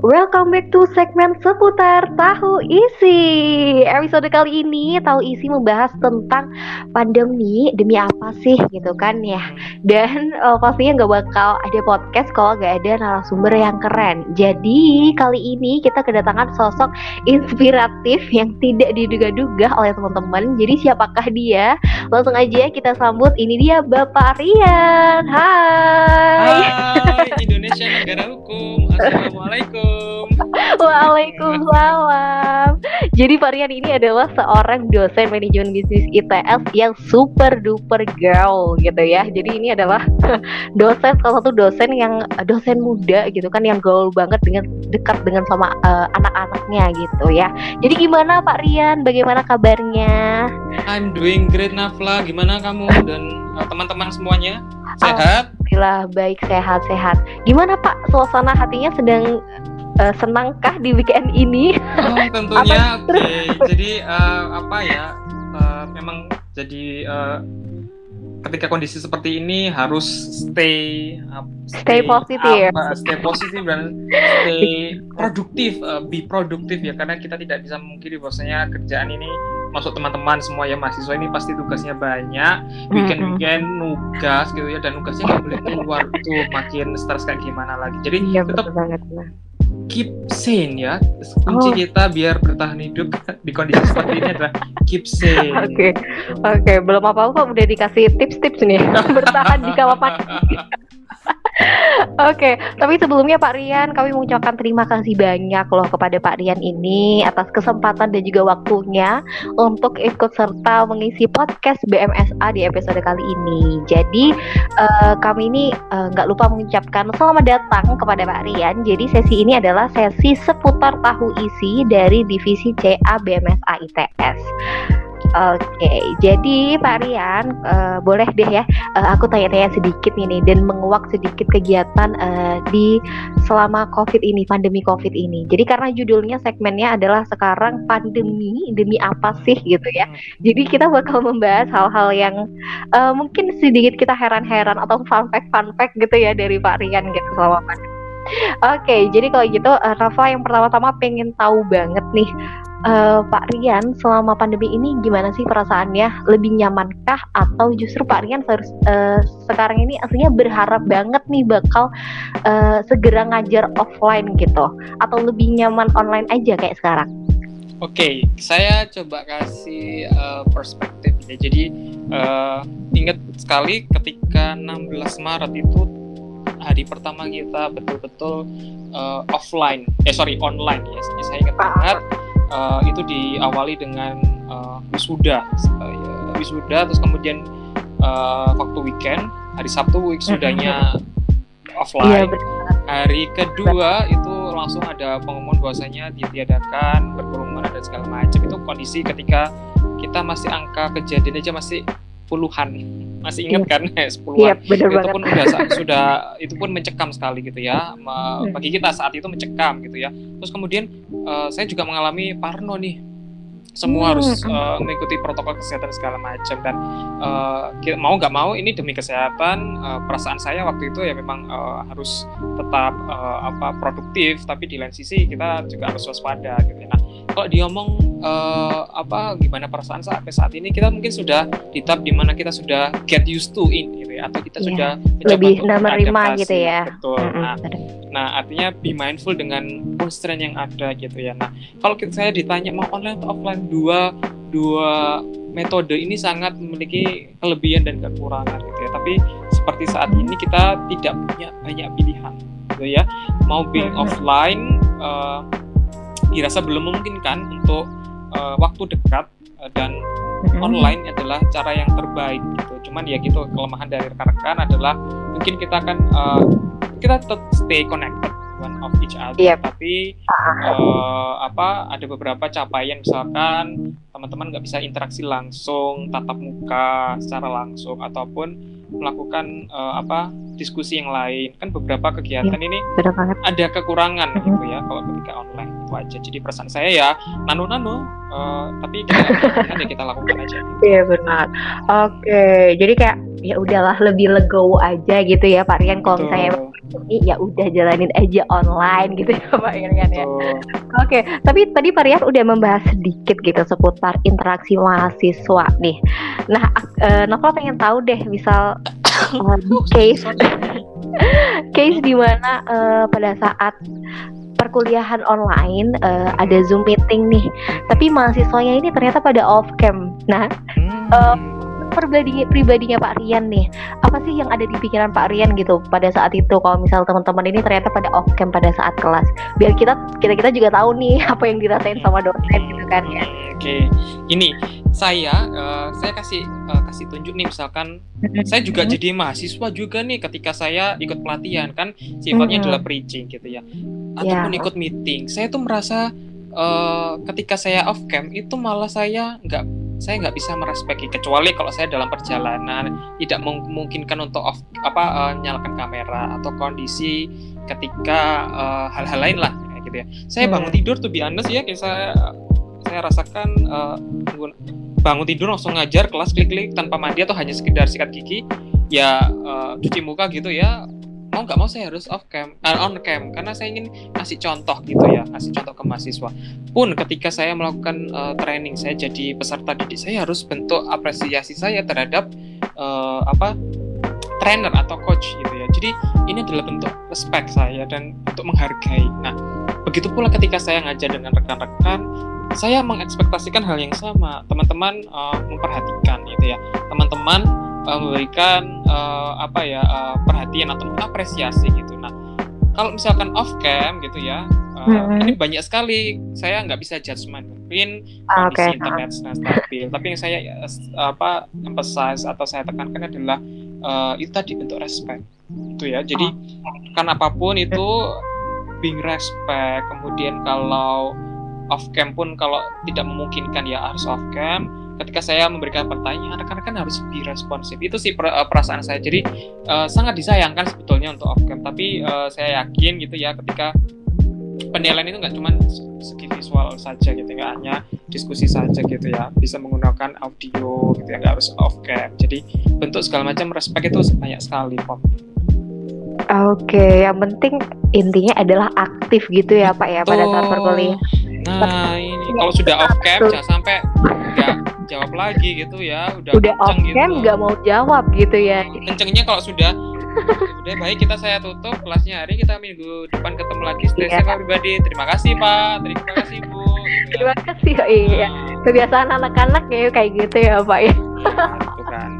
Welcome back to segmen seputar tahu isi. Episode kali ini tahu isi membahas tentang pandemi demi apa sih gitu kan ya. Dan uh, pastinya nggak bakal ada podcast kalau nggak ada narasumber yang keren. Jadi kali ini kita kedatangan sosok inspiratif yang tidak diduga-duga oleh teman-teman. Jadi siapakah dia? Langsung aja kita sambut. Ini dia Bapak Rian. Hai. Hai Indonesia negara hukum. Assalamualaikum. Waalaikumsalam. Jadi Varian ini adalah seorang dosen manajemen bisnis ITS yang super duper girl gitu ya. Jadi ini adalah dosen salah satu dosen yang dosen muda gitu kan yang gaul banget dengan dekat dengan sama uh, anak-anaknya gitu ya. Jadi gimana Pak Rian? Bagaimana kabarnya? I'm doing great Nafla. Gimana kamu dan uh, teman-teman semuanya? Sehat? Alhamdulillah baik sehat-sehat. Gimana Pak suasana hatinya sedang uh, senangkah di weekend ini? Oh, tentunya oke. Okay. Jadi uh, apa ya? Uh, memang jadi uh, ketika kondisi seperti ini harus stay uh, stay, stay positif, uh, stay positif dan stay produktif, uh, be produktif ya karena kita tidak bisa mungkiri bahwasanya kerjaan ini masuk teman-teman semua ya mahasiswa ini pasti tugasnya banyak weekend weekend nugas gitu ya dan nugasnya nggak boleh keluar tuh makin stres kayak gimana lagi jadi iya, tetap banget lah keep sane ya. Kunci oh. kita biar bertahan hidup di kondisi seperti ini adalah keep sane. Oke, okay. oke. Okay. Belum apa-apa udah dikasih tips-tips nih bertahan di kala pandemi. Oke, okay, tapi sebelumnya Pak Rian, kami mengucapkan terima kasih banyak loh kepada Pak Rian ini atas kesempatan dan juga waktunya untuk ikut serta mengisi podcast BMSA di episode kali ini. Jadi uh, kami ini eh, nggak uh, lupa mengucapkan selamat datang kepada Pak Rian. Jadi sesi ini adalah sesi seputar tahu isi dari divisi CA BMSA ITS. Oke, jadi Pak Rian, uh, boleh deh ya, uh, aku tanya-tanya sedikit ini dan menguak sedikit kegiatan uh, di selama COVID ini, pandemi COVID ini. Jadi karena judulnya segmennya adalah sekarang pandemi demi apa sih gitu ya. Jadi kita bakal membahas hal-hal yang uh, mungkin sedikit kita heran-heran atau fun fact fun fact gitu ya dari Pak Rian gitu selama pandemi. Oke, okay, jadi kalau gitu uh, Rafa yang pertama-tama pengen tahu banget nih uh, Pak Rian selama pandemi ini gimana sih perasaannya? Lebih nyamankah atau justru Pak Rian harus uh, sekarang ini aslinya berharap banget nih bakal uh, segera ngajar offline gitu atau lebih nyaman online aja kayak sekarang? Oke, okay, saya coba kasih uh, perspektif ya. Jadi uh, ingat sekali ketika 16 Maret itu hari pertama kita betul-betul uh, offline, eh sorry online ya. Saya ingat banget uh, itu diawali dengan uh, wisuda uh, wisuda terus kemudian uh, waktu weekend hari Sabtu wisudanya offline. Iya, hari kedua itu langsung ada pengumuman bahwasanya ditiadakan berkerumun dan segala macam. Itu kondisi ketika kita masih angka kejadian aja masih puluhan masih ingat iya. kan? Sepuluhan. Yep, iya, itu pun udah sudah itu pun mencekam sekali gitu ya. Hmm. bagi kita saat itu mencekam gitu ya. Terus kemudian uh, saya juga mengalami parno nih semua hmm. harus uh, mengikuti protokol kesehatan segala macam dan uh, mau nggak mau ini demi kesehatan uh, perasaan saya waktu itu ya memang uh, harus tetap uh, apa produktif tapi di lain sisi kita juga harus waspada gitu ya. Nah kalau diomong uh, apa gimana perasaan sampai saat ini kita mungkin sudah di tahap di mana kita sudah get used to in gitu ya atau kita yeah. sudah lebih menerima gitu ya. Betul. Mm -hmm. nah nah artinya be mindful dengan constraint yang ada gitu ya. Nah kalau saya ditanya mau online atau offline? Dua dua metode ini sangat memiliki kelebihan dan kekurangan gitu ya. Tapi seperti saat ini kita tidak punya banyak pilihan gitu ya. Mau being offline uh, dirasa belum memungkinkan untuk uh, waktu dekat dan online adalah cara yang terbaik gitu. Cuman ya gitu kelemahan dari rekan-rekan adalah mungkin kita akan uh, kita tetap stay connected one of each other yep. tapi uh, apa ada beberapa capaian misalkan teman-teman nggak bisa interaksi langsung tatap muka secara langsung ataupun melakukan uh, apa diskusi yang lain. Kan beberapa kegiatan ya, ini ada kekurangan mm -hmm. gitu ya kalau ketika online itu aja. Jadi perasaan saya ya nano nano uh, tapi kita ya kita lakukan aja. Iya benar. Oke jadi kayak ya udahlah lebih legowo aja gitu ya Pak Rian kalau misalnya ini ya udah jalanin aja online gitu ya Pak Irian ya. Oke, tapi tadi Pak Rian udah membahas sedikit gitu seputar interaksi mahasiswa nih. Nah, uh, Nova pengen tahu deh misal uh, case case di mana uh, pada saat perkuliahan online uh, ada Zoom meeting nih, tapi mahasiswanya ini ternyata pada off cam. Nah, hmm. uh, pribadi pribadinya Pak Rian nih apa sih yang ada di pikiran Pak Rian gitu pada saat itu? Kalau misal teman-teman ini ternyata pada off cam pada saat kelas biar kita kita kita juga tahu nih apa yang dirasain sama dosen gitu kan ya. Oke okay. ini saya uh, saya kasih uh, kasih tunjuk nih misalkan saya juga jadi mahasiswa juga nih ketika saya ikut pelatihan kan sifatnya adalah preaching gitu ya. Ataupun yeah. ikut meeting saya tuh merasa uh, ketika saya off cam itu malah saya nggak saya nggak bisa merespeki kecuali kalau saya dalam perjalanan tidak memungkinkan untuk off apa uh, nyalakan kamera atau kondisi ketika uh, hal-hal lain lah kayak gitu ya. Saya hmm. bangun tidur tuh biasa ya kayak saya saya rasakan uh, bangun tidur langsung ngajar kelas klik-klik tanpa mandi atau hanya sekedar sikat gigi ya uh, cuci muka gitu ya mau nggak mau saya harus off cam uh, on cam karena saya ingin kasih contoh gitu ya kasih contoh ke mahasiswa. Pun ketika saya melakukan uh, training saya jadi peserta didik saya harus bentuk apresiasi saya terhadap uh, apa trainer atau coach gitu ya. Jadi ini adalah bentuk respect saya dan untuk menghargai. Nah begitu pula ketika saya ngajar dengan rekan-rekan saya mengekspektasikan hal yang sama. Teman-teman uh, memperhatikan gitu ya. Teman-teman uh, memberikan uh, apa ya uh, perhatian atau apresiasi gitu. Nah, kalau misalkan off cam gitu ya, uh, hmm. ini banyak sekali saya nggak bisa judgement mungkin ah, kondisi okay. internet sedang stabil. Tapi yang saya uh, apa emphasize atau saya tekankan adalah uh, itu tadi bentuk respect itu ya. Jadi oh. kan apa pun itu being respect. Kemudian kalau off cam pun kalau tidak memungkinkan ya harus off cam ketika saya memberikan pertanyaan rekan-rekan harus lebih responsif itu sih eh, perasaan saya. Jadi uh, sangat disayangkan sebetulnya untuk off cam tapi uh, saya yakin gitu ya ketika penilaian itu nggak cuma segi visual saja gitu nggak hanya diskusi saja gitu ya. Bisa menggunakan audio gitu ya nggak harus off cam jadi bentuk segala macam respect itu banyak sekali kok Oke, yang penting intinya adalah aktif gitu ya Pak ya pada saat perkuliahan. Nah ini. Kalau sudah off cam jangan sampai jawab lagi gitu ya udah udah off gitu. nggak mau jawab gitu ya kencengnya kalau sudah udah baik kita saya tutup kelasnya hari kita minggu depan ketemu lagi stay yeah. pribadi terima kasih pak terima kasih bu gitu ya. terima kasih oh, iya nah. kebiasaan anak-anak ya kayak gitu ya pak ya, ya kan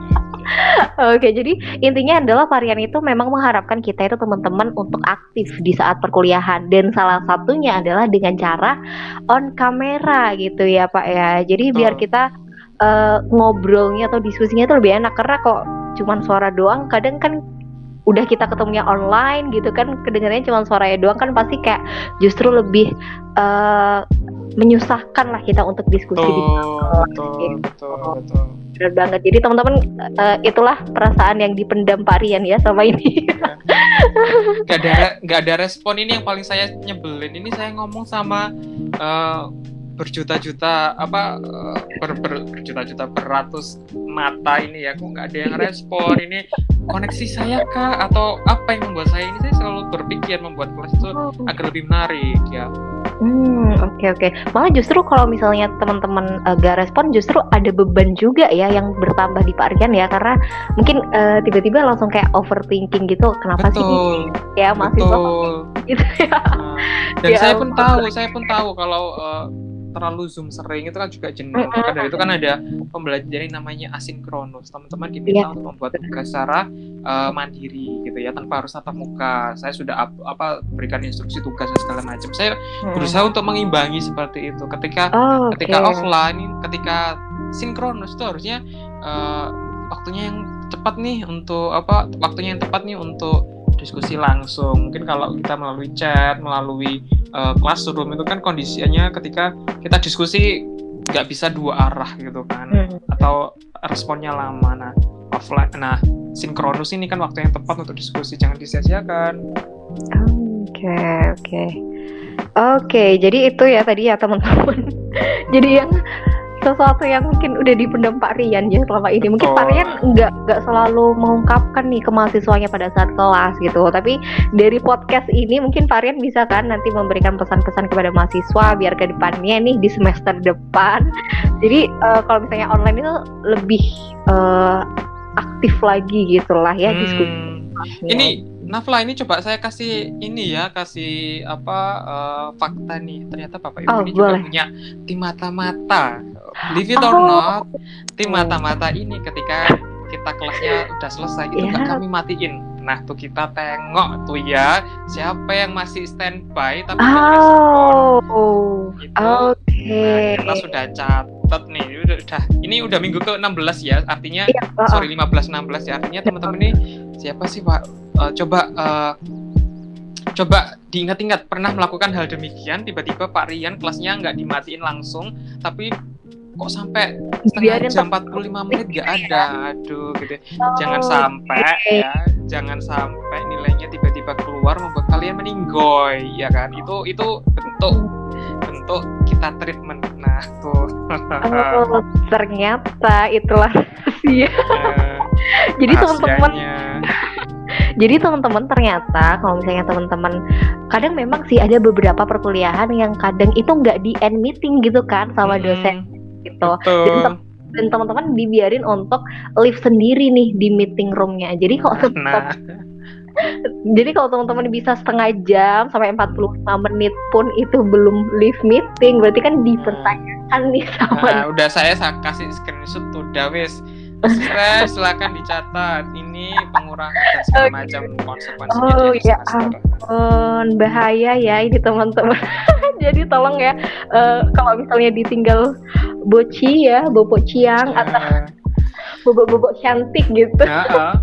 Oke, jadi intinya adalah varian itu memang mengharapkan kita itu teman-teman untuk aktif di saat perkuliahan dan salah satunya adalah dengan cara on kamera gitu ya Pak ya. Jadi biar kita uh, ngobrolnya atau diskusinya itu lebih enak karena kok cuman suara doang kadang kan udah kita ketemunya online gitu kan kedengarannya cuma suaranya doang kan pasti kayak justru lebih uh, menyusahkan lah kita untuk diskusi betul, di betul, gitu. betul, betul. Benar banget. Jadi teman-teman uh, itulah perasaan yang dipendam Pak Rian ya sama ini. gak ada gak ada respon ini yang paling saya nyebelin. Ini saya ngomong sama uh, berjuta-juta apa eh, ber, ber, berjuta-juta beratus mata ini ya kok nggak ada yang respon ini koneksi saya kah atau apa yang membuat saya ini saya selalu berpikir membuat kelas itu agar lebih menarik ya Hmm, oke okay, oke. Okay. Malah justru kalau misalnya teman-teman uh, gak respon, justru ada beban juga ya yang bertambah di Pak Rian ya, karena mungkin uh, tiba-tiba langsung kayak overthinking gitu. Kenapa betul, sih ya masih gitu ya? Nah, dan ya, saya pun tahu, saya pun tahu kalau uh, terlalu zoom sering itu kan juga jenuh. Maka dari itu kan ada pembelajaran yang namanya asinkronus. Teman-teman diminta yeah. untuk membuat tugas secara uh, mandiri gitu ya tanpa harus tatap muka. Saya sudah ap, apa berikan instruksi tugas dan segala macam. Saya hmm. berusaha untuk mengimbangi seperti itu. Ketika oh, okay. ketika offline, ketika sinkronus itu harusnya uh, waktunya yang cepat nih untuk apa waktunya yang tepat nih untuk diskusi langsung. Mungkin kalau kita melalui chat, melalui uh, classroom itu kan kondisinya ketika kita diskusi nggak bisa dua arah gitu kan hmm. atau responnya lama nah offline nah sinkronus ini kan waktu yang tepat untuk diskusi jangan disia-siakan oke okay, oke okay. oke okay, jadi itu ya tadi ya teman-teman jadi yang sesuatu yang mungkin udah dipendam Pak Rian ya selama ini. Mungkin Betul. Pak Rian nggak nggak selalu mengungkapkan nih ke mahasiswanya pada saat kelas gitu. Tapi dari podcast ini mungkin Pak Rian bisa kan nanti memberikan pesan-pesan kepada mahasiswa biar ke depannya nih di semester depan. Jadi eh, kalau misalnya online itu lebih eh, aktif lagi gitulah ya diskusi. Hmm, ini Nafla ini coba saya kasih ini ya, kasih apa eh, fakta nih. Ternyata Bapak Ibu Oh, ini juga boleh. punya tim mata-mata. Believe it or Oh. not, tim mata-mata ini ketika kita kelasnya udah selesai itu nggak kami matiin. Nah tuh kita tengok tuh ya siapa yang masih standby tapi nggak respon. Oh, Itu oke. Nah, kita sudah catat nih, udah, udah ini udah minggu ke-16 ya, artinya Iya, oh, oh. sorry 15 16 ya. Artinya teman-teman ini siapa sih Pak? Eh, coba eh, coba diingat-ingat pernah melakukan hal demikian tiba-tiba Pak Rian kelasnya nggak dimatiin langsung tapi kok sampai setengah Biarin jam 45 menit nggak ada? Aduh gitu jangan Oh, sampai oke. ya jangan sampai nilainya tiba-tiba keluar membuat kalian meninggoy ya kan? Itu itu bentuk bentuk kita treatment. Nah tuh. Oh, ternyata itulah rahasia. Eh, Jadi teman-teman. Jadi teman-teman ternyata kalau misalnya teman-teman kadang memang sih ada beberapa perkuliahan yang kadang itu nggak di end meeting gitu kan sama Hmm, dosen gitu. betul. Dan tem- Dan teman-teman dibiarin untuk live sendiri nih di meeting roomnya. Jadi kalau nah jadi kalau teman-teman bisa setengah jam sampai 45 menit pun itu belum live meeting, berarti kan dipertanyakan nih sama Nah, udah saya sa- kasih screenshot tuh udah wis. Stres, silakan dicatat. Ini pengurangan dan segala Oke. macam konsekuensinya Oh, ya ampun, bahaya ya ini teman-teman. Jadi tolong ya eh, kalau misalnya ditinggal boci ya, bobok ciang atau Eh, bobok-bobok cantik gitu, ya, ah,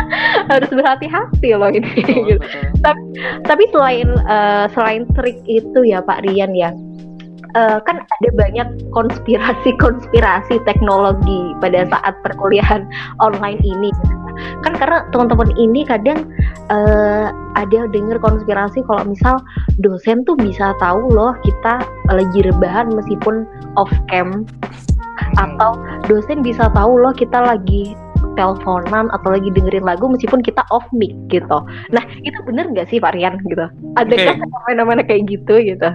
harus berhati-hati loh ini. betul, gitu. betul. Tapi selain eh, selain trik itu ya Pak Rian ya, eh, kan ada banyak konspirasi-konspirasi teknologi pada saat perkuliahan online ini. Kan karena teman-teman ini kadang eh, ada dengar konspirasi kalau misal dosen tuh bisa tahu loh kita lagi rebahan meskipun off cam atau dosen bisa tahu loh kita lagi teleponan atau lagi dengerin lagu meskipun kita off mic gitu. Nah itu bener nggak sih Pak Rian gitu? Adakah fenomena kayak gitu gitu?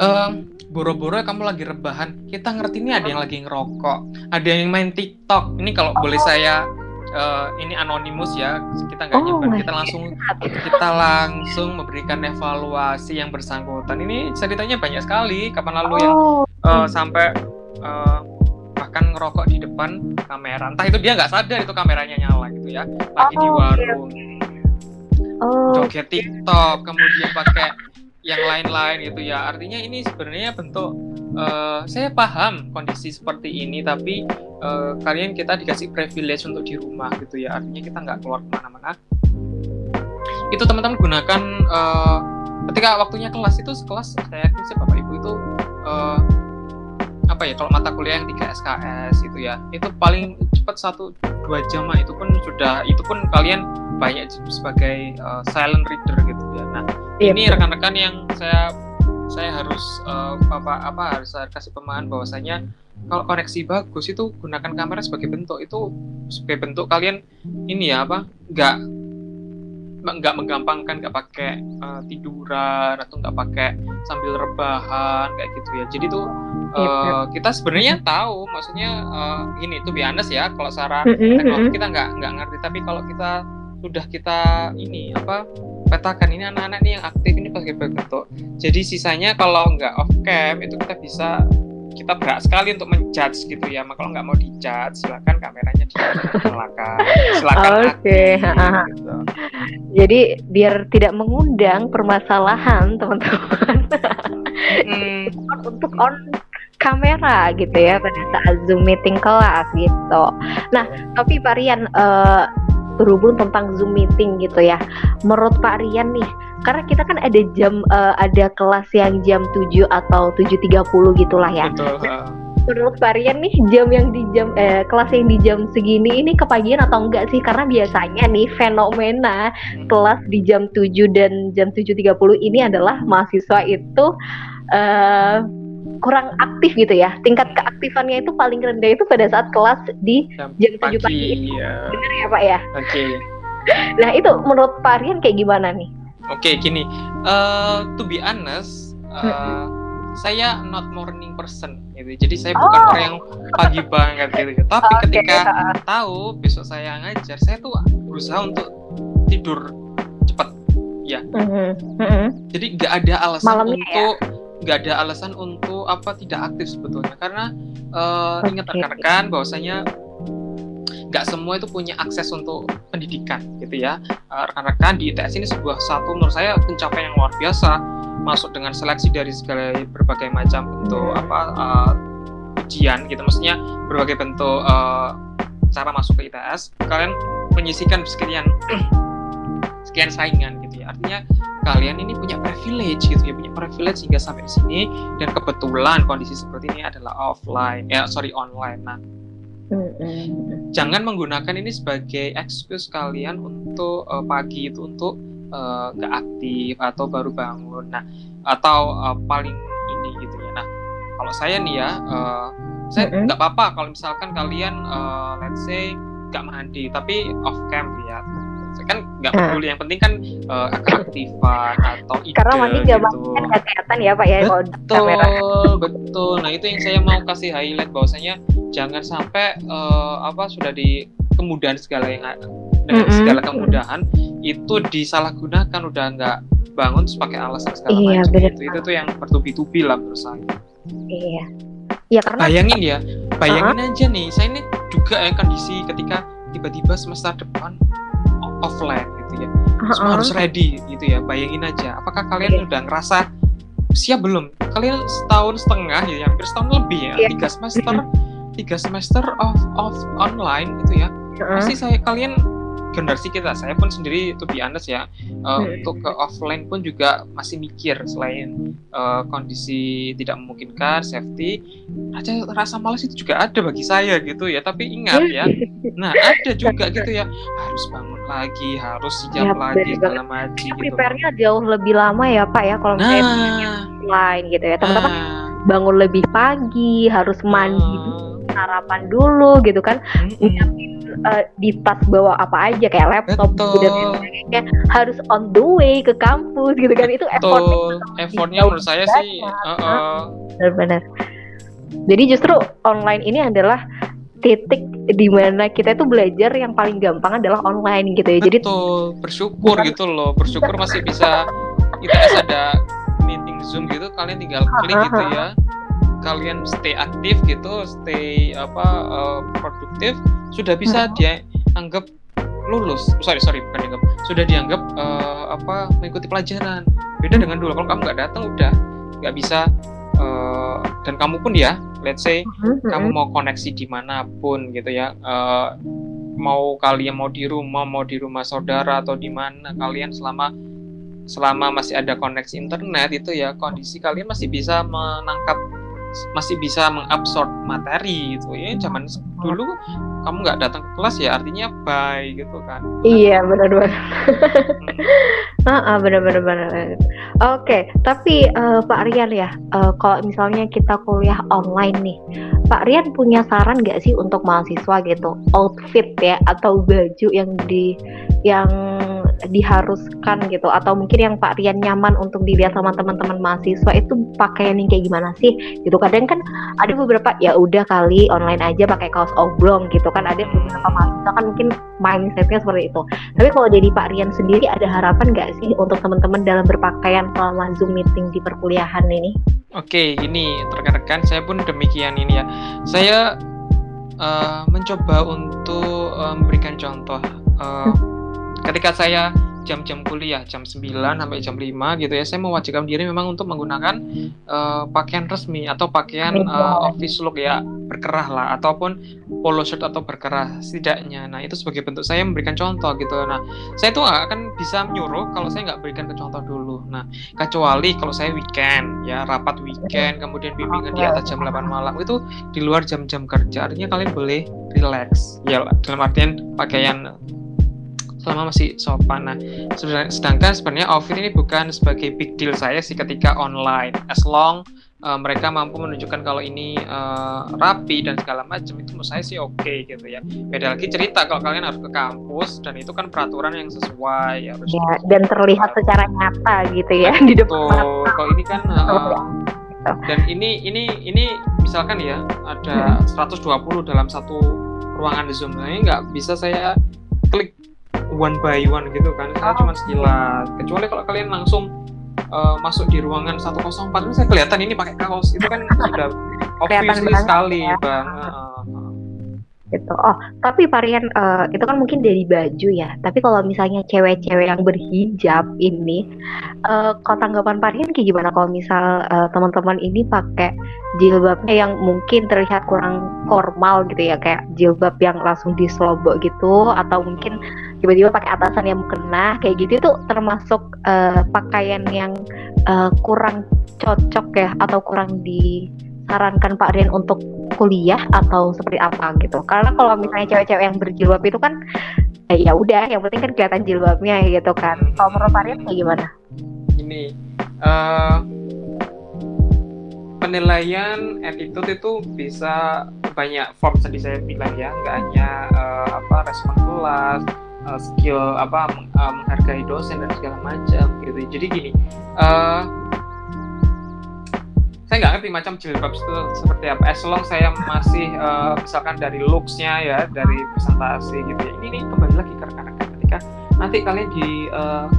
Em, boro-boro kamu lagi rebahan, kita ngerti ini ada yang lagi ngerokok, ada yang main TikTok. Ini kalau boleh saya eh, ini anonimus ya, kita nggak Oh, nyebar, kita langsung kita langsung memberikan evaluasi yang bersangkutan. Ini ceritanya banyak sekali. Kapan lalu yang eh, sampai eh, bahkan ngerokok di depan kamera. Entah itu dia nggak sadar itu kameranya nyala gitu ya, lagi di Oh, warung. oh, joget TikTok, kemudian pakai yang lain-lain gitu ya. Artinya ini sebenarnya bentuk eh, saya paham kondisi seperti ini, tapi eh, kalian kita dikasih privilege untuk di rumah gitu ya. Artinya kita nggak keluar ke mana-mana. Itu teman-teman gunakan eh, ketika waktunya kelas itu sekelas saya yakin sih bapak ibu itu eh, apa ya kalau mata kuliah yang 3 SKS itu ya itu paling cepat satu dua jam itu pun sudah itu pun kalian banyak sebagai uh, silent reader gitu ya. Nah, Iya, ini rekan-rekan yang saya saya harus uh, apa apa harus saya kasih pemahaman bahwasanya kalau koneksi bagus itu gunakan kamera sebagai bentuk. Itu sebagai bentuk kalian ini ya apa nggak nggak menggampangkan nggak pakai uh, tiduran atau nggak pakai sambil rebahan kayak gitu ya. Jadi tuh uh, kita sebenarnya tahu maksudnya uh, ini tuh biasa ya kalau secara Mm-mm, teknologi mm-mm. kita nggak nggak ngerti. Tapi kalau kita sudah kita ini apa petakan ini anak-anak nih yang aktif ini pakai bentuk jadi sisanya kalau nggak off cam itu kita bisa kita berat sekali untuk menjudge gitu ya maka kalau nggak mau dijudge silakan kameranya dinyalakan silakan Oke, aktif, ha-ha. gitu. Jadi biar tidak mengundang permasalahan teman-teman Hmm, untuk on kamera gitu ya pada saat zoom meeting kelas gitu. Nah, tapi Pak Rian eh, berhubung tentang zoom meeting gitu ya. Menurut Pak Rian nih, karena kita kan ada jam eh, ada kelas yang jam 7 atau 7.30 gitulah ya. betul ha. Menurut Pak Rian nih jam yang di jam eh, kelas yang di jam segini ini kepagian atau enggak sih? Karena biasanya nih fenomena kelas di jam 7 dan jam 7.30 ini adalah mahasiswa itu eh kurang aktif gitu ya. Tingkat keaktifannya itu paling rendah itu pada saat kelas di jam, jam 7 pagi, pagi. ya. Benar ya Pak ya? Oke. Nah itu menurut Pak Rian kayak gimana nih? Oke, gini. eh to be honest, eh, saya not morning person gitu. Jadi saya bukan Oh. orang yang pagi banget gitu. Tapi Oke, ketika ah, tahu besok saya ngajar, saya tuh berusaha untuk tidur cepat. mhm, mhm. Jadi nggak ada alasan Malamnya ya? Nggak ada alasan untuk apa tidak aktif sebetulnya. Karena eh, ingat rekan-rekan bahwasanya nggak semua itu punya akses untuk pendidikan gitu ya. Eh, rekan-rekan di ITS ini sebuah satu menurut saya pencapaian yang luar biasa. Masuk dengan seleksi dari segala berbagai macam bentuk Hmm. apa eh, ujian gitu. Maksudnya berbagai bentuk eh, cara masuk ke ITS kalian menyisikan sekian sekian saingan gitu artinya kalian ini punya privilege gitu ya punya privilege hingga sampai di sini dan kebetulan kondisi seperti ini adalah offline ya sorry online. Nah jangan menggunakan ini sebagai excuse kalian untuk eh, pagi itu untuk eh, nggak aktif atau baru bangun. Nah atau eh, paling ini gitu ya. Nah kalau saya nih ya eh, saya nggak apa-apa kalau misalkan kalian eh, let's say nggak mandi tapi off cam ya kan nggak Ah. peduli yang penting kan eh, keaktifan atau ide Karena mandi nggak gitu kan nggak kelihatan ya Pak ya kalau di kamera. betul betul nah itu yang saya mau kasih highlight bahwasanya jangan sampai eh, apa sudah di kemudahan segala yang ada dengan Mm-mm. segala kemudahan itu disalahgunakan udah nggak bangun terus pakai alasan segala Iya, macam bener itu itu tuh yang bertubi-tubi lah menurut saya Iya. Ya karena bayangin ya bayangin aja nih saya ini juga ya kondisi ketika tiba-tiba semester depan offline gitu ya semua Heeh. harus ready gitu ya bayangin aja apakah kalian Iya. udah ngerasa siap belum kalian setahun setengah ya hampir setahun lebih ya Iya. tiga semester tiga semester of of online gitu ya Heeh. pasti saya kalian generasi kita saya pun sendiri to be honest ya uh, Hmm. untuk ke offline pun juga masih mikir selain uh, kondisi tidak memungkinkan safety rasa rasa malas itu juga ada bagi saya gitu ya. Tapi ingat ya nah ada juga gitu ya harus bangun lagi harus Ya, siap lagi bener segala macam gitu. prepare-nya jauh lebih lama ya Pak ya kalau misalnya nah. offline gitu ya. Teman-teman nah, bangun lebih pagi, harus mandi dulu, nah, sarapan dulu gitu kan. Nyiapin eh, di tas bawa apa aja kayak laptop Betul. dan sebagainya harus on the way ke kampus gitu kan. Itu effortnya effortnya menurut saya sih uh, uh, benar-benar. Jadi justru online ini adalah titik di mana kita itu belajar yang paling gampang adalah online gitu ya. Jadi betul. Bersyukur gitu loh. Bersyukur masih bisa ITS ada meeting zoom gitu kalian tinggal klik gitu ya kalian stay aktif gitu stay apa uh, produktif sudah bisa Hmm. dia anggap lulus. Sorry sorry bukan dianggap. Sudah dianggap uh, apa mengikuti pelajaran. Beda dengan dulu kalau kamu nggak datang udah nggak bisa uh, dan kamu pun ya let's say kamu mau koneksi di mana pun gitu ya eh, mau kalian mau di rumah mau di rumah saudara atau di mana kalian selama selama masih ada koneksi internet itu ya kondisi kalian masih bisa menangkap masih bisa mengabsorb materi gitu. Ya zaman dulu kamu nggak datang ke kelas ya artinya bye gitu kan. Iya benar-benar. Ah, ah, benar-benar benar. Oke, tapi eh, Pak Rian ya, eh, kalau misalnya kita kuliah online nih, Pak Rian punya saran nggak sih untuk mahasiswa gitu, outfit ya atau baju yang di yang diharuskan gitu, atau mungkin yang Pak Rian nyaman untuk dilihat sama teman-teman mahasiswa itu pakaian yang kayak gimana sih? Gitu kadang kan ada beberapa ya udah kali online aja pakai kaos oblong gitu kan, ada beberapa mahasiswa kan mungkin mindsetnya seperti itu. Tapi kalau dari Pak Rian sendiri ada harapan nggak sih untuk teman-teman dalam berpakaian selama Zoom meeting di perkuliahan ini? Oke, ini rekan-rekan saya pun demikian ini ya. Saya eh, mencoba untuk eh, memberikan contoh. Eh, ketika saya jam-jam kuliah, jam 9 sampai jam 5 gitu ya, saya mewajibkan diri memang untuk menggunakan eh, pakaian resmi atau pakaian eh, office look ya, berkerah lah ataupun polo shirt atau berkerah setidaknya. Nah, itu sebagai bentuk saya memberikan contoh gitu. Nah, saya tuh nggak akan bisa menyuruh kalau saya nggak berikan ke contoh dulu. Nah, kecuali kalau saya weekend ya rapat weekend kemudian bimbingan di atas jam 8 malam itu di luar jam-jam kerja artinya kalian boleh relax ya dalam artian pakaian selama masih sopan. Nah sedang- sedangkan sebenarnya outfit ini bukan sebagai big deal saya sih ketika online. As long uh, mereka mampu menunjukkan kalau ini uh, rapi dan segala macam itu menurut saya sih oke okay, gitu ya. Beda lagi cerita kalau kalian harus ke kampus dan itu kan peraturan yang sesuai harus ya, dan terlihat secara nyata gitu ya di depan kalau ini kan uh, dan ini ini ini misalkan ya ada 120 hmm. dalam satu ruangan zoom. Nah, ini nggak bisa saya klik one by one gitu kan saya oh. cuma sekilas kecuali kalau kalian langsung uh, masuk di ruangan 104 ini saya kelihatan ini pakai kaos itu kan sudah obviously sekali ya. bang uh, gitu. Oh, tapi varian uh, itu kan mungkin dari baju ya. Tapi kalau misalnya cewek-cewek yang berhijab ini, uh, kalau tanggapan varian kayak gimana kalau misal uh, teman-teman ini pakai jilbabnya yang mungkin terlihat kurang formal gitu ya, kayak jilbab yang langsung diselobok gitu, atau mungkin tiba-tiba pakai atasan yang mukena kayak gitu itu termasuk uh, pakaian yang uh, kurang cocok ya atau kurang disarankan Pak Rian untuk kuliah atau seperti apa gitu. Karena kalau misalnya cewek-cewek yang berjilbab itu kan eh, ya udah yang penting kan kelihatan jilbabnya gitu kan. Kalau menurut Pak Rian kayak gimana? Ini uh, penilaian attitude itu bisa banyak form tadi saya bilang ya. Nggak hanya uh, apa respon kelas uh, skill apa menghargai dosen dan segala macam gitu. Jadi gini uh, saya nggak ngerti macam jilbab itu seperti apa. As long saya masih uh, misalkan dari looksnya ya dari presentasi gitu ya. Ini nih kembali lagi ke rekan-rekan. Ketika nanti kalian di uh,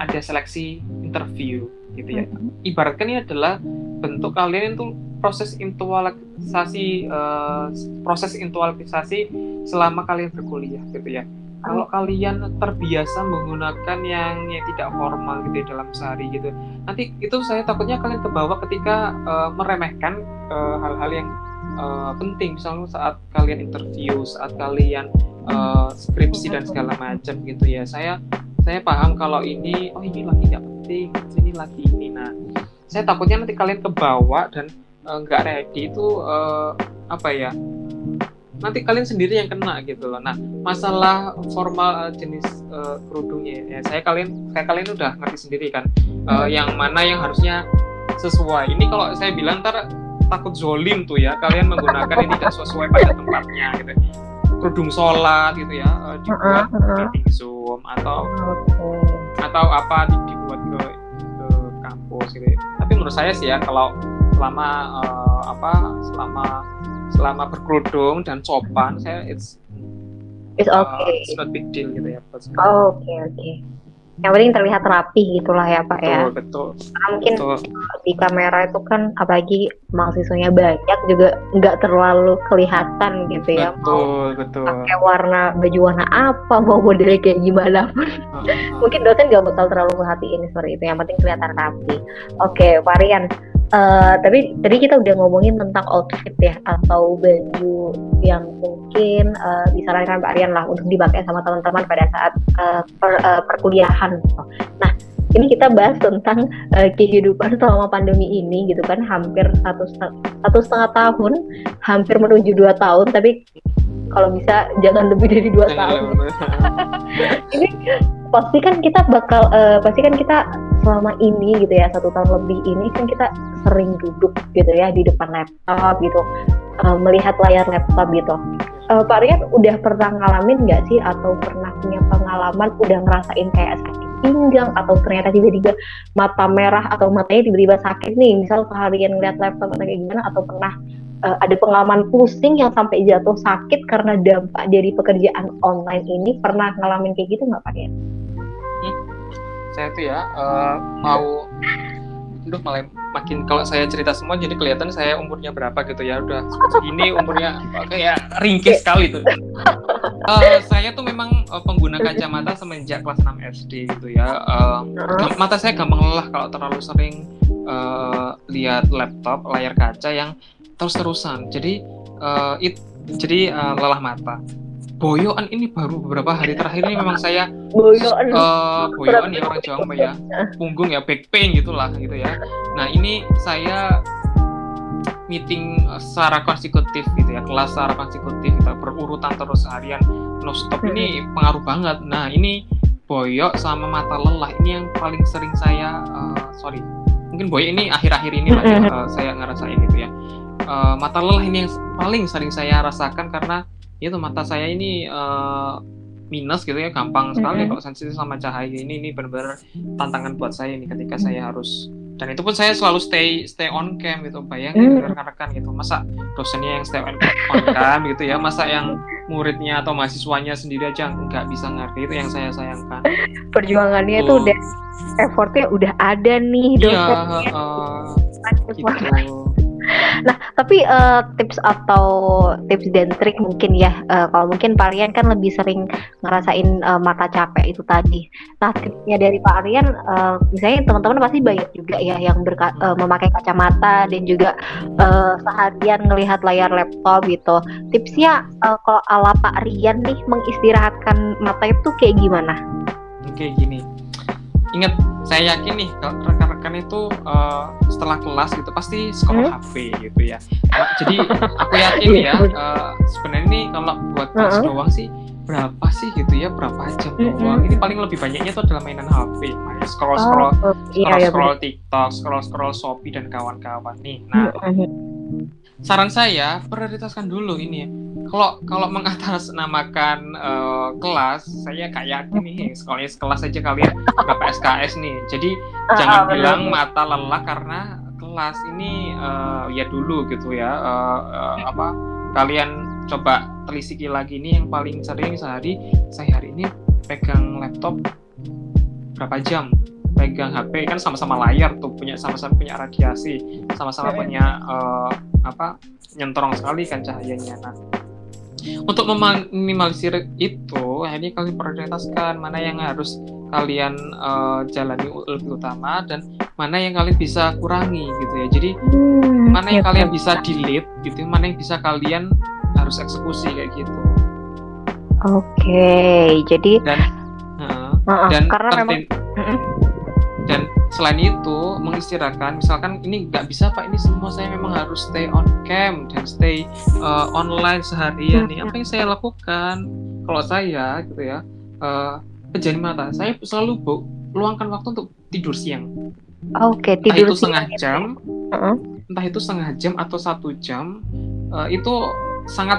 ada seleksi interview gitu ya. Mm-hmm. ibaratkan ini adalah bentuk kalian itu proses intelektualisasi uh, proses intelektualisasi selama kalian berkuliah gitu ya kalau kalian terbiasa menggunakan yang yang tidak formal gitu ya dalam sehari gitu nanti itu saya takutnya kalian kebawa ketika uh, meremehkan uh, hal-hal yang uh, penting. Misalnya saat kalian interview saat kalian uh, skripsi dan segala macam gitu ya. Saya saya paham kalau ini oh ini lagi nggak penting ini lagi ini. Nah saya takutnya nanti kalian kebawa dan nggak uh, ready itu uh, apa ya nanti kalian sendiri yang kena gitu loh. Nah, masalah formal uh, jenis uh, kerudungnya ya saya kalian saya kalian udah ngerti sendiri kan uh, yang mana yang harusnya sesuai. Ini kalau saya bilang ntar takut zolim tuh ya kalian menggunakan ini tidak sesuai pada tempatnya gitu. Kerudung sholat gitu ya uh, dibuat meeting zoom atau atau apa dibuat ke ke kampus gitu. Ya. Tapi menurut saya sih ya kalau selama uh, apa selama selama berkerudung dan sopan saya it's it's uh, okay. uh, it's not big deal gitu ya oh, oke okay, oke. Okay. yang penting terlihat rapi gitulah ya pak betul, ya. Betul karena mungkin betul. di kamera itu kan apalagi mahasiswanya banyak juga nggak terlalu kelihatan gitu ya betul mau betul pakai warna baju warna apa mau modelnya kayak gimana pun. Mungkin dosen nggak bakal terlalu perhatiin seperti itu yang penting kelihatan rapi oke okay, varian Uh, tapi tadi kita udah ngomongin tentang outfit ya atau baju yang mungkin uh, disarankan Mbak Aryan lah untuk dipakai sama teman-teman pada saat uh, per, uh, perkuliahan. Nah, ini kita bahas tentang uh, kehidupan selama pandemi ini gitu kan hampir satu satu setengah tahun, hampir menuju dua tahun, tapi kalau bisa jangan lebih dari dua tahun. ini pasti kan kita bakal uh, pasti kan kita selama ini gitu ya satu tahun lebih ini kan kita sering duduk gitu ya di depan laptop gitu uh, melihat layar laptop gitu. Uh, Pak Rian udah pernah ngalamin nggak sih atau pernah punya pengalaman udah ngerasain kayak sakit pinggang atau ternyata tiba-tiba mata merah atau matanya tiba-tiba sakit nih? Misal seharian ngeliat laptop atau kayak gimana atau pernah uh, ada pengalaman pusing yang sampai jatuh sakit karena dampak dari pekerjaan online ini pernah ngalamin kayak gitu nggak Pak Rian? saya tuh ya uh, mau Aduh malah makin kalau saya cerita semua jadi kelihatan saya umurnya berapa gitu ya udah segini umurnya kayak ringkis sekali tuh. Uh, saya tuh memang uh, pengguna kacamata semenjak kelas 6 SD gitu ya. Uh, mata saya gampang lelah kalau terlalu sering uh, lihat laptop layar kaca yang terus-terusan. Jadi uh, it jadi uh, lelah mata. Boyoan ini baru beberapa hari terakhir ini memang saya boyoan. uh, boyoan ya orang Jawa ya. Punggung ya back pain gitulah gitu ya. Nah ini saya meeting secara konsekutif gitu ya kelas secara konsekutif kita berurutan terus seharian no stop ini hmm. pengaruh banget. Nah ini boyok sama mata lelah ini yang paling sering saya uh, sorry mungkin boy ini akhir-akhir ini lah ya, uh, saya ngerasain gitu ya uh, mata lelah ini yang paling sering saya rasakan karena itu mata saya ini uh, minus gitu ya gampang sekali mm -hmm. kalau sensitif sama cahaya ini. Ini benar-benar tantangan buat saya ini ketika saya harus dan itu pun saya selalu stay stay on cam gitu bayangin mm. rekan-rekan gitu. Masa dosennya yang stay on, on cam gitu ya masa yang muridnya atau mahasiswanya sendiri aja nggak bisa ngerti itu yang saya sayangkan. Perjuangannya itu udah effortnya udah ada nih iya, dosennya. iya, uh, gitu Nah, tapi uh, tips atau tips dan trik mungkin ya, uh, kalau mungkin Pak Rian kan lebih sering ngerasain uh, mata capek itu tadi. Nah, tipsnya dari Pak Rian, uh, misalnya teman-teman pasti banyak juga ya yang uh, memakai kacamata dan juga uh, seharian ngelihat layar laptop gitu. Tipsnya uh, kalau ala Pak Rian nih mengistirahatkan mata itu kayak gimana? Oke, gini ingat saya yakin nih rekan-rekan itu uh, setelah kelas gitu pasti scroll hmm? HP gitu ya. Nah, jadi aku yakin ya uh, sebenarnya ini kalau buat kelas uh -huh. doang sih berapa sih gitu ya berapa jam mm -hmm. doang ini paling lebih banyaknya itu adalah mainan HP main scroll scroll oh, scroll iya, scroll iya, TikTok scroll scroll Shopee dan kawan-kawan nih nah mm -hmm. Saran saya prioritaskan dulu ini ya kalau kalau mengatasnamakan uh, kelas, saya kayak yakin nih sekolahnya sekelas aja kalian berapa SKS nih. Jadi uh, jangan uh, bilang mata lelah karena kelas ini uh, ya dulu gitu ya. Uh, uh, apa kalian coba telisiki lagi nih yang paling sering sehari saya hari ini pegang laptop berapa jam pegang HP kan sama-sama layar tuh punya sama-sama punya radiasi sama-sama punya uh, apa nyentrong sekali kan cahayanya nah untuk meminimalisir itu, akhirnya kalian prioritaskan mana yang harus kalian uh, jalani lebih utama dan mana yang kalian bisa kurangi gitu ya. Jadi hmm, mana yang ya, kalian bisa delete gitu, mana yang bisa kalian harus eksekusi kayak gitu. Oke, okay, jadi dan uh, uh, dan karena memang dan selain itu mengistirahatkan misalkan ini nggak bisa pak ini semua saya memang harus stay on cam dan stay uh, online seharian nih. Apa yang saya lakukan? Kalau saya gitu ya uh, pejam mata. Saya selalu bu luangkan waktu untuk tidur siang. Oke okay, tidur entah itu setengah jam uh-huh. entah itu setengah jam atau satu jam uh, itu sangat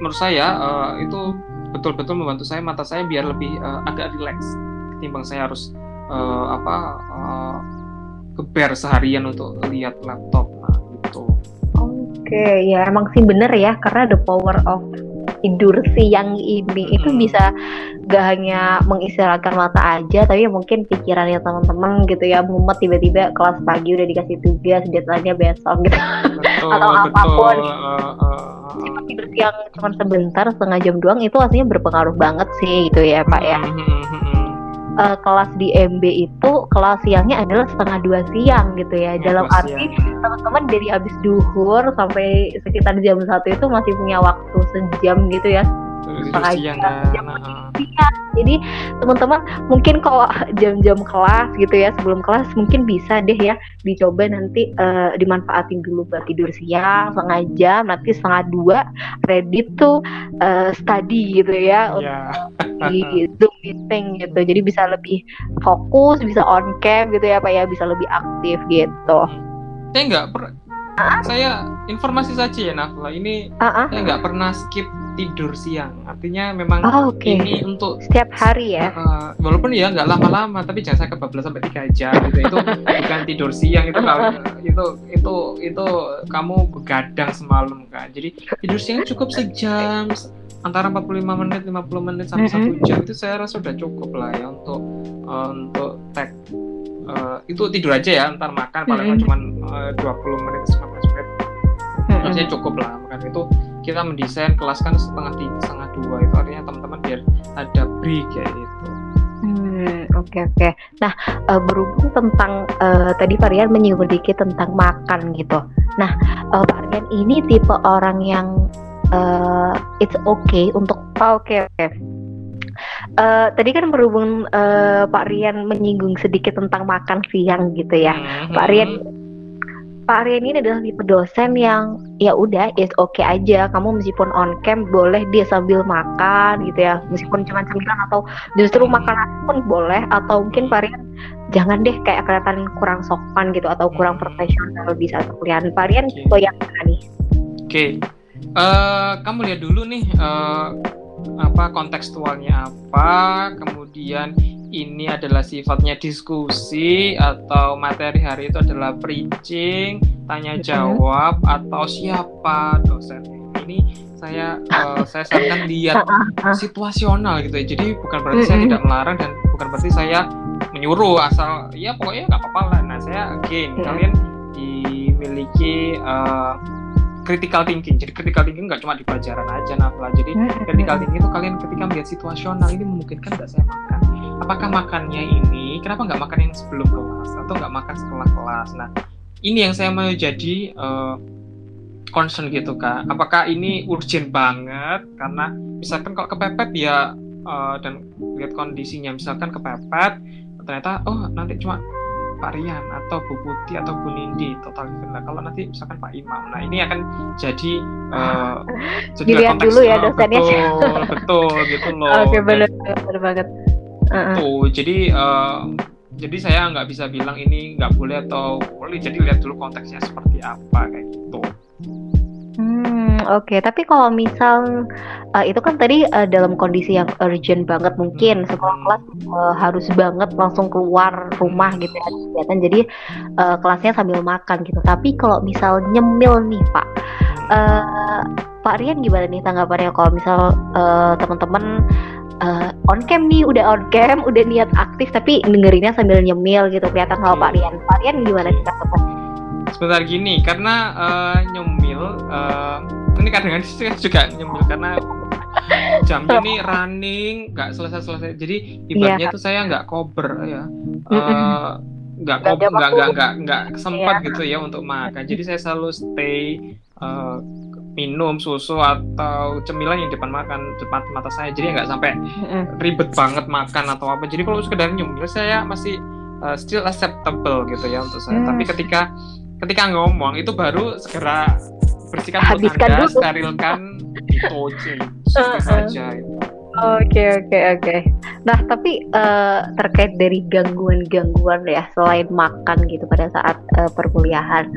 menurut saya uh, itu betul-betul membantu saya mata saya biar lebih uh, agak rileks ketimbang saya harus uh, apa uh, keber seharian untuk lihat laptop nah gitu. Oke, okay, ya emang sih bener ya karena the power of tidur siang ini hmm. itu bisa gak hanya mengistirahatkan mata aja tapi mungkin pikirannya teman-teman gitu ya mumet tiba-tiba kelas pagi udah dikasih tugas deadline-nya besok gitu betul, atau betul. apa pun uh, uh, tidur siang cuma sebentar setengah jam doang itu aslinya berpengaruh banget sih gitu ya pak ya hmm, uh, kelas di MB itu kelas siangnya adalah setengah dua siang gitu ya. ya Dalam arti teman-teman dari habis duhur sampai sekitar jam satu itu masih punya waktu sejam gitu ya setengah jam, jam. Jadi teman-teman mungkin kalau jam-jam kelas gitu ya sebelum kelas mungkin bisa deh ya dicoba nanti uh, dimanfaatin dulu buat tidur siang setengah jam nanti setengah dua ready tuh uh, study gitu ya yeah. untuk di zoom meeting gitu. Jadi bisa lebih fokus, bisa on cam gitu ya pak ya bisa lebih aktif gitu. Saya nggak per saya informasi saja ya Nafla ini uh -uh. saya nggak pernah skip tidur siang artinya memang oh, okay. ini untuk setiap hari ya uh, walaupun ya nggak lama-lama tapi jangan saya kebablasan sampai tiga jam gitu itu bukan tidur siang itu kalau itu itu itu kamu begadang semalam kan jadi tidur siang cukup sejam antara 45 menit 50 menit sampai satu mm -hmm. jam itu saya rasa sudah cukup lah ya untuk uh, untuk tag uh, itu tidur aja ya ntar makan paling mm -hmm. cuma uh, 20 menit 15 mm -hmm. cukup lah makan itu kita mendesain kelas kan setengah tiga setengah dua itu artinya teman-teman biar ada break kayak gitu Hmm, oke okay, oke. Okay. Nah, uh, berhubung tentang uh, tadi Varian menyinggung sedikit tentang makan gitu. Nah, uh, Varian ini tipe orang yang uh, it's okay untuk oh, oke okay, oke. Okay uh, tadi kan berhubung uh, Pak Rian menyinggung sedikit tentang makan siang gitu ya, mm-hmm. Pak Rian Pak Aryan ini adalah tipe dosen yang ya udah is oke okay aja kamu meskipun on cam boleh dia sambil makan gitu ya meskipun cuma cemilan atau justru makan pun boleh atau mungkin Pak Aryan jangan deh kayak kelihatan kurang sopan gitu atau kurang hmm. profesional di saat perkuliahan Pak Aryan okay. tipe yang mana nih? Oke, okay. uh, eh, kamu lihat dulu nih uh, apa kontekstualnya apa, kemudian ini adalah sifatnya diskusi atau materi hari itu adalah preaching, tanya jawab atau siapa dosen ini saya uh, saya sarankan lihat situasional gitu ya. Jadi bukan berarti saya tidak melarang dan bukan berarti saya menyuruh asal ya pokoknya nggak apa-apa lah. Nah saya again kalian dimiliki uh, critical thinking. Jadi critical thinking nggak cuma di pelajaran aja Nafla. Jadi critical thinking itu kalian ketika melihat situasional ini memungkinkan nggak saya makan. Apakah makannya ini kenapa nggak makan yang sebelum kelas atau nggak makan setelah kelas? Nah ini yang saya mau jadi uh, concern gitu kak. Apakah ini urgent banget? Karena misalkan kalau kepepet ya uh, dan lihat kondisinya misalkan kepepet ternyata oh nanti cuma Pak Rian atau Bu Putih atau Bu Nindi total nah kalau nanti misalkan Pak Imam nah ini akan jadi uh, jadi Dilihat dulu ya dosennya. Betul betul gitu loh. Oke okay, benar benar banget uh-uh. tuh jadi uh, jadi saya nggak bisa bilang ini nggak boleh atau boleh jadi lihat dulu konteksnya seperti apa kayak gitu oke. Tapi kalau misal uh, itu kan tadi uh, dalam kondisi yang urgent banget mungkin hmm. sekolah kelas uh, harus banget langsung keluar rumah gitu ya kegiatan. Jadi uh, kelasnya sambil makan gitu. Tapi kalau misal nyemil nih Pak, uh, Pak Rian gimana nih tanggapannya kalau misal uh, teman-teman uh, on cam nih udah on cam udah niat aktif tapi dengerinnya sambil nyemil gitu kelihatan kalau Pak Rian. Pak Rian gimana nih tanggapannya? Sebentar gini karena uh, nyemil uh, ini kadang-kadang juga nyemil karena jamnya ini running nggak selesai-selesai jadi ibaratnya yeah. tuh saya nggak cover ya uh, nggak nggak nggak nggak nggak nggak sempat yeah. gitu ya untuk makan jadi saya selalu stay uh, minum susu atau cemilan yang depan makan depan mata saya. Jadi nggak sampai ribet banget makan atau apa. Jadi kalau sekedar nyemil saya masih uh, still acceptable gitu ya untuk saya. Mm. tapi ketika ketika ngomong itu baru segera bersihkan habiskan anda, dulu. sterilkan deterjen saja Oke oke oke. Nah tapi uh, terkait dari gangguan-gangguan ya selain makan gitu pada saat uh, perkuliahan,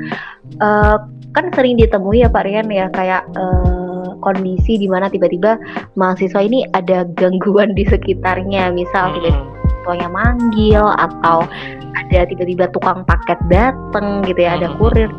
uh, kan sering ditemui ya Pak Rian ya kayak uh, kondisi di mana tiba-tiba mahasiswa ini ada gangguan di sekitarnya, misal hmm. tiba-tiba tuanya manggil atau ada tiba-tiba tukang paket dateng gitu ya, ada kurir.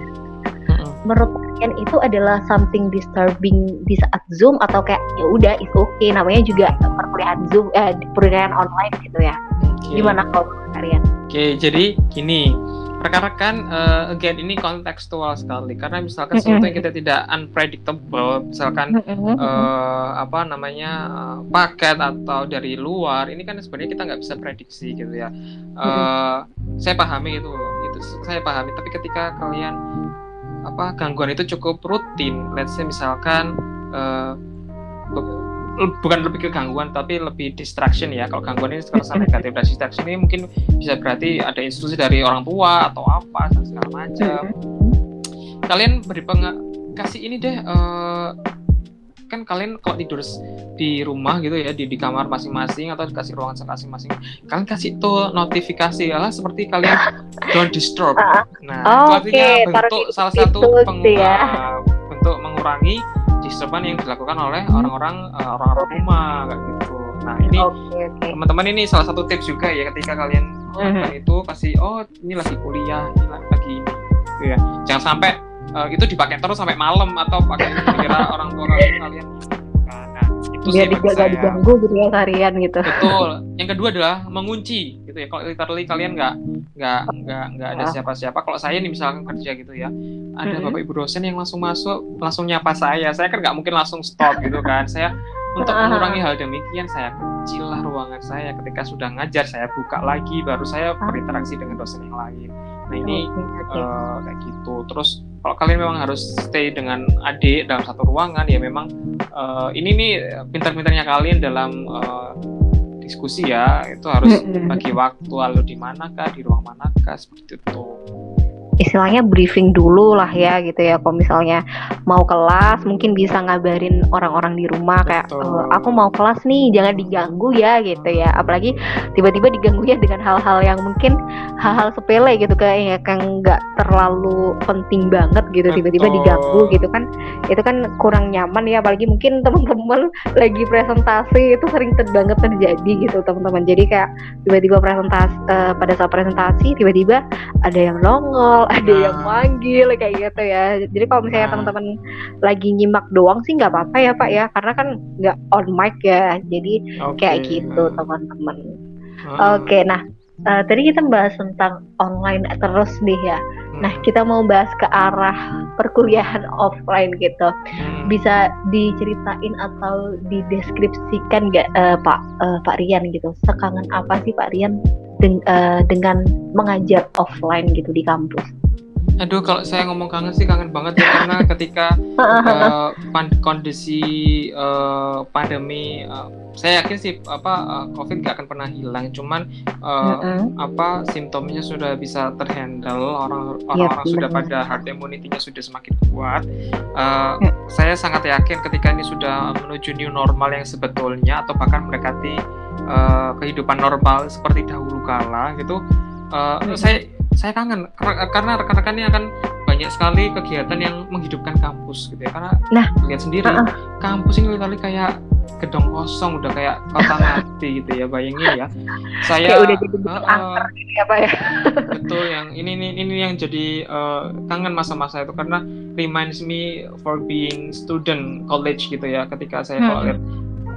Menurut kalian itu adalah something disturbing di saat Zoom atau kayak ya udah itu oke okay. namanya juga perkuliahan Zoom eh perkuliahan online gitu ya. Okay. Gimana kalau kalian? Oke, okay, jadi gini, rekan-rekan uh, again ini kontekstual sekali. Karena misalkan sesuatu yang kita tidak unpredictable misalkan uh, apa namanya uh, paket atau dari luar ini kan sebenarnya kita nggak bisa prediksi gitu ya. Uh, saya pahami itu itu saya pahami. Tapi ketika kalian apa gangguan itu cukup rutin let's say misalkan uh, bukan lebih ke gangguan tapi lebih distraction ya kalau gangguan ini terasa negatif dan distraction ini mungkin bisa berarti ada instruksi dari orang tua atau apa dan segala macam kalian beri kasih ini deh uh, kan kalian kalau tidur di rumah gitu ya di, di kamar masing-masing atau dikasih ruangan masing-masing kalian kasih tuh notifikasi ya seperti kalian don't disturb ah. nah oh, itu artinya okay. bentuk Taruh salah satu peng, ya. uh, bentuk mengurangi disturban yang dilakukan oleh orang-orang uh, orang-orang rumah kayak gitu nah ini okay, okay. teman-teman ini salah satu tips juga ya ketika kalian uh-huh. itu kasih oh ini lagi kuliah ini lagi ini gitu ya jangan sampai uh, itu dipakai terus sampai malam atau pakai kira orang tua kalian biar gak diganggu gitu ya harian gitu. Betul. Yang kedua adalah mengunci gitu ya. Kalau literally kalian nggak nggak nggak nggak ada ah. siapa-siapa. Kalau saya nih misalkan kerja gitu ya ada mm-hmm. bapak ibu dosen yang langsung masuk langsung nyapa saya. Saya kan nggak mungkin langsung stop gitu kan. Saya untuk ah. mengurangi hal demikian saya kecil lah ruangan saya. Ketika sudah ngajar saya buka lagi baru saya berinteraksi dengan dosen yang lain nah ini okay, okay. Uh, kayak gitu. Terus kalau kalian memang harus stay dengan adik dalam satu ruangan ya memang uh, ini nih pintar-pintarnya kalian dalam uh, diskusi ya. Itu harus bagi waktu lalu di manakah di ruang manakah seperti itu istilahnya briefing dulu lah ya gitu ya. Kalau misalnya mau kelas mungkin bisa ngabarin orang-orang di rumah kayak e, aku mau kelas nih jangan diganggu ya gitu ya. Apalagi tiba-tiba diganggu ya dengan hal-hal yang mungkin hal-hal sepele gitu kayak yang nggak terlalu penting banget gitu. Tiba-tiba diganggu gitu kan. Itu kan kurang nyaman ya apalagi mungkin teman-teman lagi presentasi itu sering banget terjadi gitu teman-teman. Jadi kayak tiba-tiba presentasi uh, pada saat presentasi tiba-tiba ada yang nongol ada nah. yang manggil kayak gitu ya jadi kalau misalnya nah. teman-teman lagi nyimak doang sih nggak apa-apa ya pak ya karena kan nggak on mic ya jadi okay. kayak gitu teman-teman uh. oke okay, nah uh, tadi kita bahas tentang online terus nih ya Nah, hmm. kita mau bahas ke arah perkuliahan offline gitu. Hmm. Bisa diceritain atau dideskripsikan nggak uh, Pak uh, Pak Rian gitu? Sekangen apa sih Pak Rian deng uh, dengan mengajar offline gitu di kampus? Aduh, kalau saya ngomong kangen sih kangen banget ya karena ketika uh, kondisi uh, pandemi, uh, saya yakin sih apa uh, COVID gak akan pernah hilang. Cuman uh, uh-uh. apa simptomnya sudah bisa terhandle, orang orang-orang sudah pada herd immunity-nya sudah semakin kuat. Uh, uh. Saya sangat yakin ketika ini sudah menuju new normal yang sebetulnya atau bahkan mendekati uh, kehidupan normal seperti dahulu kala gitu. Uh, uh. Saya saya kangen karena rekan-rekannya akan banyak sekali kegiatan yang menghidupkan kampus gitu ya. Karena nah lihat sendiri uh -uh. kampus ini kali kayak gedong kosong udah kayak kota mati gitu ya bayangin ya. Saya kayak udah jadi uh, uh, ya pak ya. Betul yang ini ini ini yang jadi uh, kangen masa-masa itu. Karena reminds me for being student college gitu ya ketika saya hmm. kalau lihat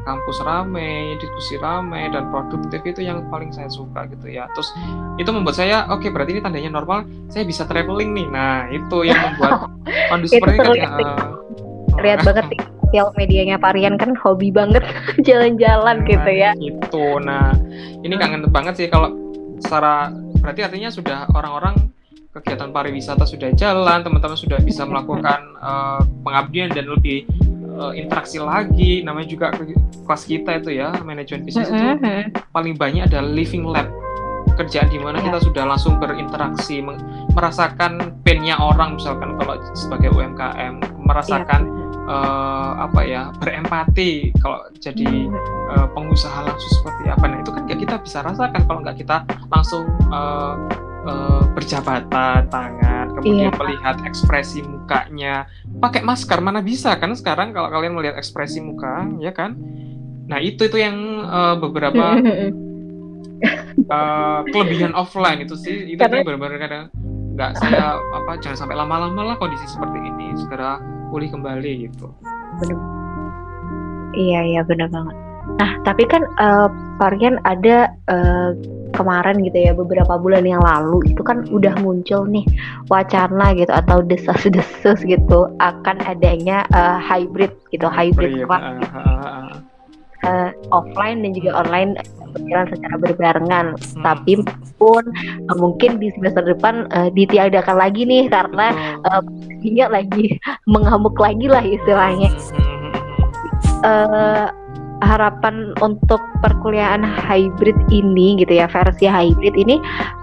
kampus rame, diskusi rame dan produktif itu yang paling saya suka gitu ya. Terus itu membuat saya oke okay, berarti ini tandanya normal, saya bisa traveling nih. Nah, itu yang membuat kondisi seperti itu ya. Lihat uh, banget sosial medianya Parian kan hobi banget jalan-jalan nah, gitu ya. Gitu. Nah, ini kangen banget sih kalau secara berarti artinya sudah orang-orang kegiatan pariwisata sudah jalan, teman-teman sudah bisa melakukan uh, pengabdian dan lebih uh, interaksi lagi namanya juga kelas kita itu ya manajemen bisnis mm -hmm. itu paling banyak adalah living lab kerjaan di mana yeah. kita sudah langsung berinteraksi merasakan pennya orang misalkan kalau sebagai UMKM merasakan yeah. Iya. uh, apa ya berempati kalau jadi uh, pengusaha langsung seperti apa nah itu kan ya kita bisa rasakan kalau nggak kita langsung uh, uh, berjabatan tangan, kemudian yeah. melihat ekspresi mukanya, pakai masker mana bisa kan sekarang kalau kalian melihat ekspresi muka, ya kan? Nah itu itu yang uh, beberapa uh, kelebihan offline itu sih, itu Karena... benar-benar kadang nggak saya apa jangan sampai lama-lama lah kondisi seperti ini segera pulih kembali gitu. Bener. Iya iya benar banget. Nah tapi kan uh, varian ada uh, kemarin gitu ya beberapa bulan yang lalu itu kan udah muncul nih wacana gitu atau desas-desus gitu akan adanya uh, hybrid gitu hybrid kelas uh, uh, uh, uh, offline dan juga online berjalan secara berbarengan. Hmm. tapi pun uh, mungkin di semester depan uh, ditiadakan lagi nih karena uh, lagi mengamuk lagi lah istilahnya. Uh, harapan untuk perkuliahan hybrid ini gitu ya versi hybrid ini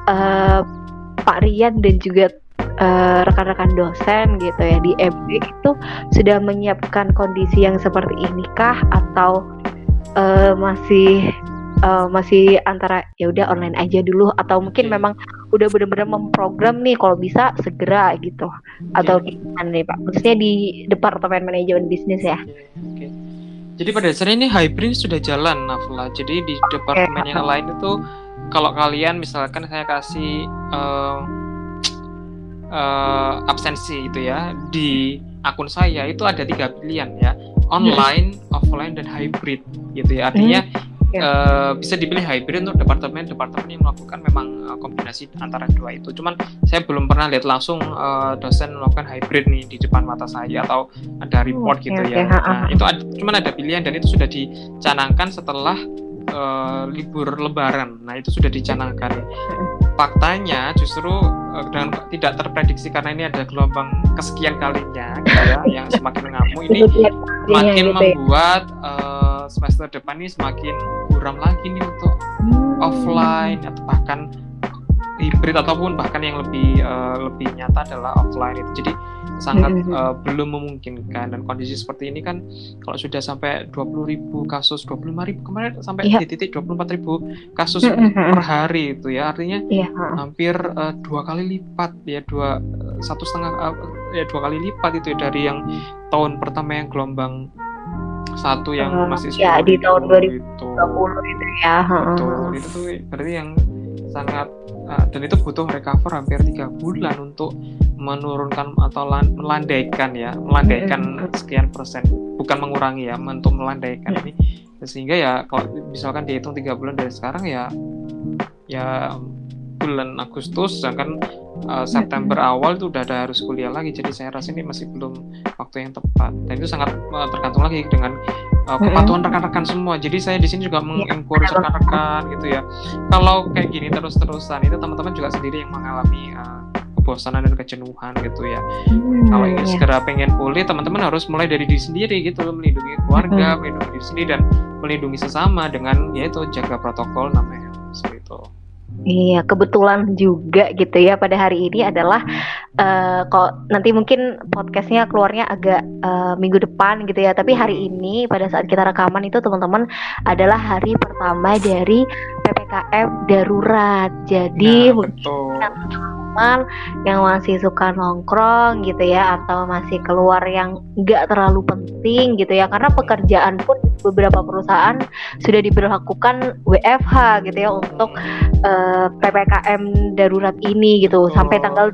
uh, Pak Rian dan juga rekan rekan-rekan dosen gitu ya di MB itu sudah menyiapkan kondisi yang seperti ini kah atau uh, masih uh, masih antara ya udah online aja dulu atau mungkin memang udah benar-benar memprogram nih kalau bisa segera gitu atau gimana nih Pak khususnya di departemen manajemen bisnis ya. Okay. Jadi pada dasarnya ini hybrid sudah jalan Nafla. Jadi di departemen yang lain itu kalau kalian misalkan saya kasih uh, uh, absensi itu ya di akun saya itu ada tiga pilihan ya online, offline dan hybrid gitu ya. Artinya hmm yeah. Uh, bisa dipilih hybrid untuk departemen-departemen yang melakukan memang uh, kombinasi antara dua itu. Cuman saya belum pernah lihat langsung uh, dosen melakukan hybrid nih di depan mata saya atau ada report okay, gitu ya. Nah, itu ada, cuman ada pilihan dan itu sudah dicanangkan setelah uh, libur lebaran. Nah, itu sudah dicanangkan. Faktanya justru uh, dengan tidak terprediksi karena ini ada gelombang kesekian kalinya gitu ya yang semakin mengamuk ini makin gitu ya. membuat uh, semester depan ini semakin buram lagi nih untuk hmm. offline atau bahkan hybrid ataupun bahkan yang lebih uh, lebih nyata adalah offline itu jadi sangat mm -hmm. uh, belum memungkinkan dan kondisi seperti ini kan kalau sudah sampai 20 ribu kasus 25 ribu kemarin sampai yeah. di titik 24 ribu kasus mm -hmm. per hari itu ya artinya yeah. hampir uh, dua kali lipat ya dua satu setengah uh, ya dua kali lipat itu ya, dari yang tahun pertama yang gelombang satu yang uh, masih ya di tahun 2020 itu, itu ya betul itu tuh berarti yang sangat uh, dan itu butuh recover hampir tiga bulan untuk menurunkan atau melandaikan ya melandaikan sekian persen. Bukan mengurangi ya untuk melandaikan ini. Sehingga ya kalau misalkan dihitung tiga bulan dari sekarang ya ya bulan Agustus sedangkan uh, September awal itu udah ada harus kuliah lagi jadi saya rasa ini masih belum waktu yang tepat dan itu sangat uh, tergantung lagi dengan uh, kepatuhan rekan-rekan semua. Jadi saya di sini juga iya. mengencourage rekan-rekan gitu ya. Kalau kayak gini terus-terusan itu teman-teman juga sendiri yang mengalami uh, kebosanan dan kejenuhan gitu ya. Hmm, Kalau ingin yeah. segera pengen pulih, teman-teman harus mulai dari diri sendiri gitu, melindungi keluarga, hmm. melindungi diri sendiri dan melindungi sesama dengan yaitu jaga protokol namanya seperti itu. Iya, kebetulan juga gitu ya pada hari ini adalah uh, kok nanti mungkin podcastnya keluarnya agak uh, minggu depan gitu ya. Tapi hari ini pada saat kita rekaman itu teman-teman adalah hari pertama dari ppkm darurat. Jadi nah, mungkin teman yang masih suka nongkrong gitu ya atau masih keluar yang nggak terlalu penting gitu ya. Karena pekerjaan pun beberapa perusahaan sudah diberlakukan WFH gitu ya untuk uh, eh, ppkm darurat ini gitu. Oh. sampai tanggal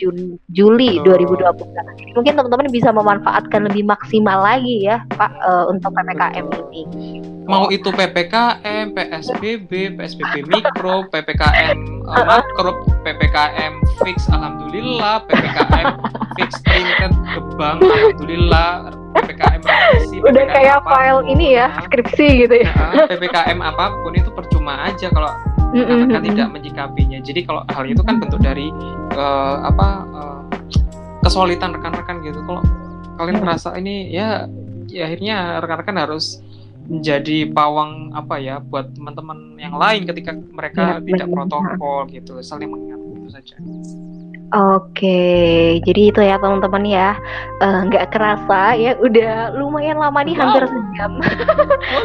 Jun, Juli oh. 2020. Mungkin teman-teman bisa memanfaatkan lebih maksimal lagi ya, Pak, uh, untuk PPKM ini. Mau itu PPKM, PSBB, PSBB mikro, PPKM uh, makro, PPKM fix alhamdulillah, PPKM fix printed gebang alhamdulillah, PPKM revisi, Udah PPKM kayak apa pun, file ini ya, skripsi gitu ya. Nah, PPKM apa pun itu percuma aja kalau mm-hmm. tidak menyikapinya. Jadi kalau hal itu kan bentuk dari uh, apa uh, kesulitan rekan-rekan gitu. Kalau kalian mm. merasa ini ya, ya akhirnya rekan-rekan harus menjadi pawang apa ya buat teman-teman yang lain ketika mereka ya, tidak protokol gitu saling mengingat itu saja. Oke, jadi itu ya teman-teman ya, eh, nggak uh, kerasa ya, udah lumayan lama nih, wow. hampir sejam.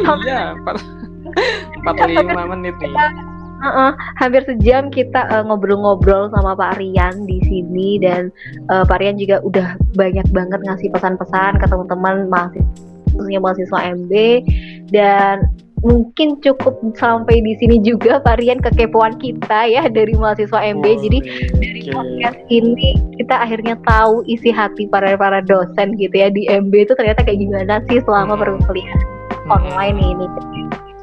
Oh iya, empat lima menit nih. Uh-uh, hampir sejam kita uh, ngobrol-ngobrol sama Pak Rian di sini dan uh, Pak Rian juga udah banyak banget ngasih pesan-pesan ke teman-teman mahasiswa mahasiswa MB dan mungkin cukup sampai di sini juga Pak Rian kekepoan kita ya dari mahasiswa MB. Oh, Jadi okay. dari podcast ini kita akhirnya tahu isi hati para para dosen gitu ya di MB itu ternyata kayak gimana sih selama hmm. perkuliahan online ini.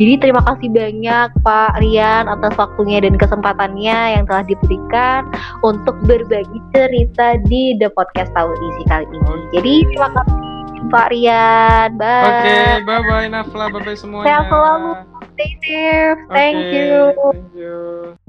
Jadi terima kasih banyak Pak Rian atas waktunya dan kesempatannya yang telah diberikan untuk berbagi cerita di The Podcast Tahu Isi kali ini. Okay. Jadi terima kasih Pak Rian. Bye. Oke, okay, bye bye Nafla, bye bye semuanya. Sehat selalu. Stay safe. Thank okay, you. Thank you.